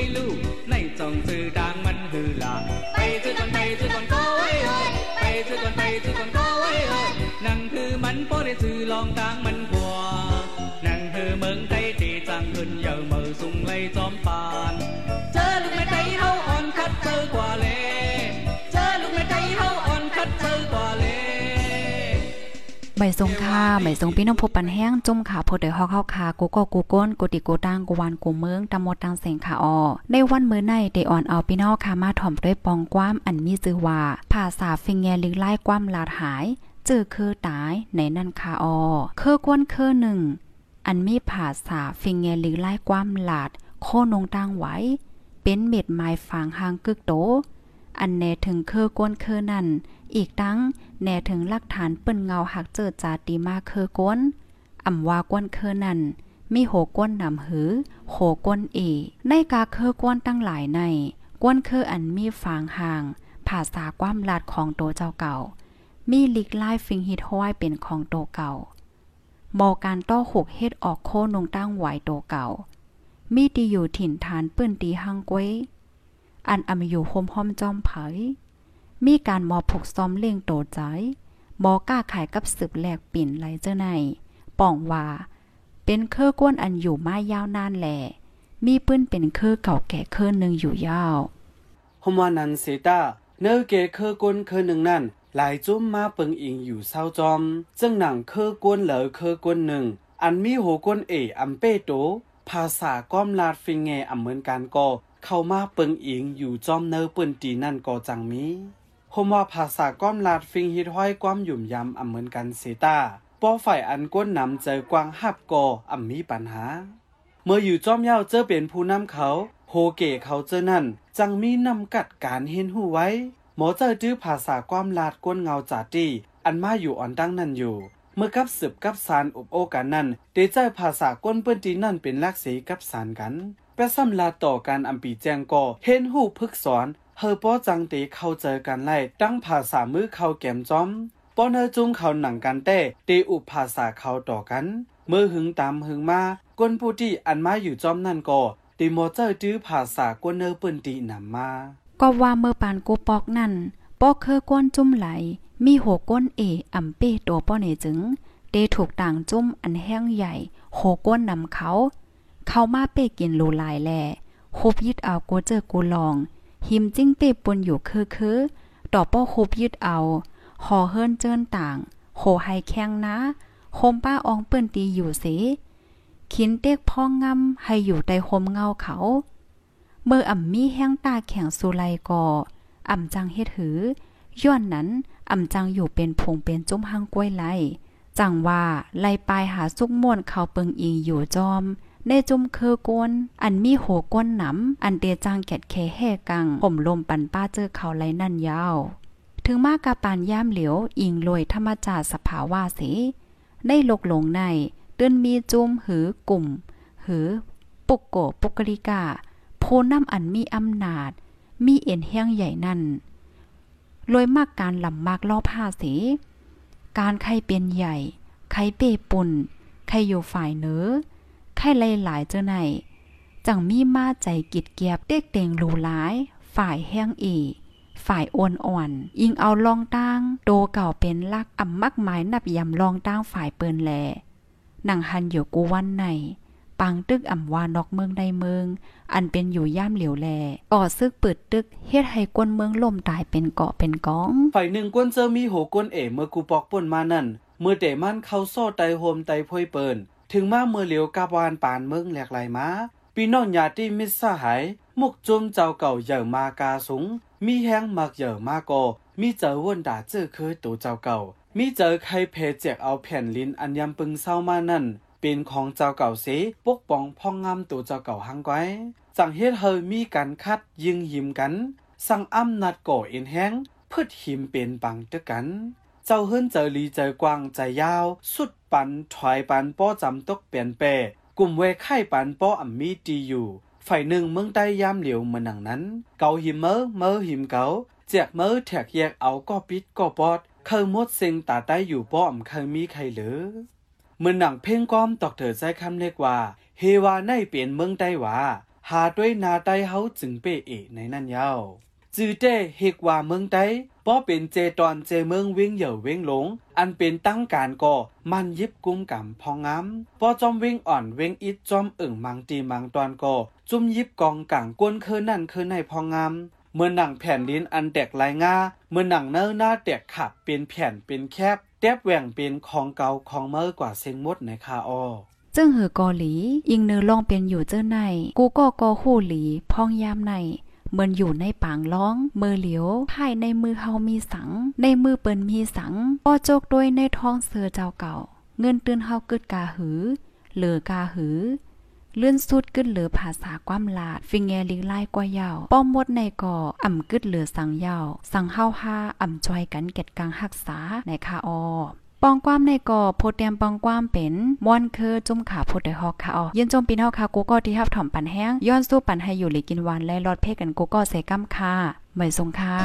ยลู่ในจองซื้อดังมันหือละไปซื้อก่อนไปซื้อก่อนก็ไว้เอ้ยไปซื้อก่อนไปซื้อก่อนก็ไว้เอ้ยนั่งคือมันพอได้ซื้อลองดังมันกว่านั่งคือเมืองไทยตีจังขึ้นเยอะมือสุงไลจอมปานเจอลูกแม่ไทยเฮาอ่อนคัดเจอกว่าเลเจอลูกแม่ไทยเฮาอ่อนคัดเจอ ใบทรงค่าใบทรงพี่น้องพบปันแห้งจุ่มขาพดเดฮอกเข้าคากูก็กูก้นกูติกูตั้งกูวานกูเมืองตำหมดตังเสียงขาออในวันมื้อในเดอ่อนเอาพี่น้องคามาถ่อมด้วยปองกว้ามอันมีชื่อว่าภาษาฟิงแงลิงไล่กว้ามลาดหายเจอคือตายในนั่นคาออเคอกวนเคอหนึ่งอันมีภาษาฟิงแงลิงไล่กว้ามลาดโคนงตั้งไว้เป็นเม็ดไม้ฟางหางกึกโตอันแนถึงเคอกวนเคอนั่น อีกตั้งแน่ถึงหลักฐานเปิ้นเงาหักเจอจาตีมาเคอก้นอ่ำว่าก้นเคอนั่นมีโหก้นนำหือ โหก้นเอ ในกาเคอก้นตั้งหลายใน ก้นเคออันมีฝางห่าง ภาษาความลาดของโตเจ้าเก่า มีลิกไล่ฟิงฮิตห้อยเป็นของโตเก่าบอการต้อหกเฮ็ดออกโคนงตั้งไหวโตเก่า มีตีอยู่ถิ่นฐานเปื้นตีหังกวยอันอำอยู่โฮมห้อมจอมเผย มีการมอผูกซ้อมเลียงโตใจบอกล้าขายกับสืบแหลกปิ่นไหลเจ้าในป่องว่า เป็นเครือก้นอันอยู่มายาวนานแหล่มีปื้นเป็นเครือเก่าแก่เครือหนึ่งอยู่ยาวฮมวานันเซตาเนื้อเกเครือก้นเครือหนึ่งนั่นหลายจุ้มมาเปิงอิงอยู่เศร้าจอมจึงหนังเครือก้นเหลือเครือก้นหนึ่งอันมีโหก้นเออัมเป้โตภาษาก้อมลาดฟิงเงอำเหมือนกันก็เข้ามาเปิงอิงอยู่จอมเนื้อปืนตีนั่นก็จังมี ผมว่าภาษาก้อมลาดฟิงฮิตห้อยความหยุ่มยำอ่ำเหมือนกันเสตาป้อฝ่ายอันก้นนำเจอกวางหับกออำมีปัญหา เมื่ออยู่จอมเย้าเจอเป็นผู้นำเขาโฮเกเขาเจอนั่น จังมีนำกัดการเห็นหูไว้ หมอเจอดื้อภาษาความลาดก้นเงาจาตีอันมาอยู่อ่อนตั้งนั่นอยู่ เมื่อกับสืบกับสารอบโอกันนั่นเดใจภาษาก้นเปิ้นตีนั่นเป็นลักษีกับสารกันแปะซ้ำลาต่อการอัมปีแจงก่อเห็นหูพึกสอน เฮอป้อจังตีเข้าเจอกันไล่ตั้งภาษามือเข้าแก้มจอมป้อเนอจุ้งเขาหนังกันเต้ตีอุภาษาเขาต่อกันเมื่อหึงตามหึงมาก้นผู้ที่อันมาอยู่จอมนั่นก็ตีโมเจอร์จื้อภาษากวนเนอปืนตีนำมา ก็ว่าเมื่อปานกูปอกนั่นปอกเคอก้นจุ่มไหล มีหัวก้นเออ่ำเป้ตัวป้อเนจึงเดถูกต่างจุ่มอันแห้งใหญ่โหก้นนำเขา เขามาเป้กินลูลายแลคบยึดเอากูเจอกูลอง หิมจิ้งเปปนอยู่คือคือต่อป้อคบยึดเอาหอเฮิรนเจิ้นต่าง โหไฮแข้งนะโคมป้าอองเปิ้นตีอยู่เสขินเต็กพ่องงำให้อยู่ใต้โฮมเงาเขา เมื่ออ่ำมีแห้งตาแข็งสุไลก่ออ่ำจังเฮ็ดหือ ย้อนนั้นอ่ำจังอยู่เป็นพงเป็นจุ้มหังกล้วยไลจังว่าไล่ปลายหาสุกม่วนเขาเปิงอิงอยู่จอม ในจุมเคอกวนอันมีโหก้นหนำอันเตจางแกดเคแห่กังผมลมปันป้าเจอเขาไรนั่นยาว ถึงมากกาปานย่ามเหลียวอิงลอยธรรมจาสภาวาสีในโลกหลงในเตือนมีจุมหือกลุ่ม หือ ปุกโกปุกริกาโพน้ำอันมีอำนาจ มีเอ็นแห้งใหญ่นั่นลอยมากการลำมากล่อผ้าสีการใครเป็นใหญ่ใครเปปุ่นใครอยู่ฝ่ายเนื้อ ไข่หลายๆเจ้าไหนจังมีมาใจกิดเกียบเด็กเต่งหลูหลาย ฝ่ายแห้งอีฝ่ายโอนอ่อน ยิงเอาลองตั้งโตเก่าเป็นลักอ่ำมักหมายนับยำลองตั้งฝ่ายเปินแลหนังหันอยู่กูวันไหนปังตึกอ่ำวานอกเมืองใดเมือง อันเป็นอยู่ย่ามเหลียวแลก่อซึกปืดตึกเฮ็ดให้กวนเมืองล่มตายเป็นเกาะเป็นกอง ฝ่ายหนึ่งกวนเจอมีโหกวนเอ๋เมื่อกูปอกป่นมานั่นเมื่อเตมันเข้าโซ่ไตโฮมไตพอยเปิน ถึงมาเมื่อเหลียวกาบวานปานเมืองแหลกไหลมาปีน้องญาติมิตรสหายมุกจุมเจ้าเก่าเหย่อมากาสูงมีแห้งมักเหย่อมาโกมีเจอวนด่าเจอเคยตัวเจ้าเก่า มีเจอใครเพจแจกเอาแผ่นลิ้นอันยำปึงเศร้ามานั่นเป็นของเจ้าเก่าเสปกป้องพ่องงามตัวเจ้าเก่าหังไว้จังเฮ็ดเฮยมีการคัดยิงหิมกัน สั่งอ้ำนาจก่อเอ็นแห้งพื่อหิมเป็นปังตะกัน เจ้าเฮิรนเจอลีเจอกวางใจยาว สุดปันถอยปันป้อจำตกเปลี่ยนเปกลุ่มเวไข่ปันป้ออัมมีดีอยู่ฝ่ายหนึ่งเมืองใต้ยามเหลียวมือนหนังนั้น เกาหิมเมอเมอหิมเกาแจกเมอแถกแยกเอาก็ปิดก็ปอดเคยมดเซงตาใต้อยู่ป้อมเคยมีใครเหลือเมือนหนังเพ่งก้อมตอกเถอใจคำเรียกว่า เฮวาในเปลี่ยนเมืองใต้ว่าหาด้วยนาไต้เฮาจึงเปเอในนั่นยาว จือเต้เฮกว่าเมืองไตป้อเป็นเจตอนเจเมืองเว้งเหย่อเว้งหลง อันเป็นตั้งการก่อมันยิบกุมกำพองงามป้อจอมเว้งอ่อนเว้งอิดจอมเอึ่งมังตีมังตอนก่อจุ่มยิบกองกลางกวนเคอนั่นเคอในพองงามเมื่อหนังแผ่นดินอันแตกลายงาเมื่อหนังเนื้อหน้าแตกขับเป็นแผ่นเป็นแคบแตบแหว่งเป็นของเก่าของเมื่อกว่าเซ็งมดในคาออจึงเหือกอหลีอิงเนื้อลองเป็นอยู่เจ้าใน กูก็กอหู้หลี พองยามใน เมือนอยู่ในปางร้อง มือเหลียวภายในมือเฮามีสัง ในมือเปิ้นมีสังป้อโจกด้วยในท้องเสือเจ้าเก่า เงินตื่นเฮาเกึดกาหือ เหลือกาหือเลื่อนสุดกึดเหลือภาษาความลาด ฟิงแงลิงไล่กว่ายาว ป้อมมดในก่ออ่ำกึดเหลือสังยาว สังเฮาฮาอ่ำจอยกันเก็ดกังหักษาในคาออ ปองความในก่อโพเตียมปองความเป็นมอนเคอจุ่มขาโพดด้ฮอกค่ะอ๋อยินจมปีนเฮาค่ะกูก็ที่ฮับถ่อมปันแห้งย้อนสู้ปันให้อยู่หลีกินหวานและรอดเพกันกูก็ใส่กัมค่ะไม่ทรงค่ะ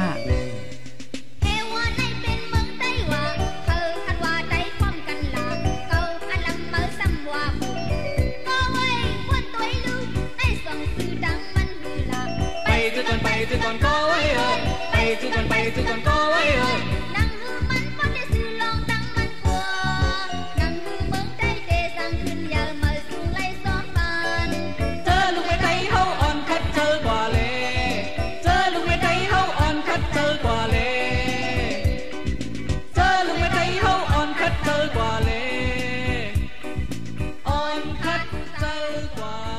เทวาในเป็นเมืองไต้หวันเธอคันว่าใจความกันลาเกาอันลำเมอซ้ำว่าบุก็ไว้วันได้ส่งสื่อดังมันหือลาไปซะก่อนไปซะก่อนก็ไว้เอ้ยไปซะก่อนไปซะก่อนก็ไว้เอ้ย Khách.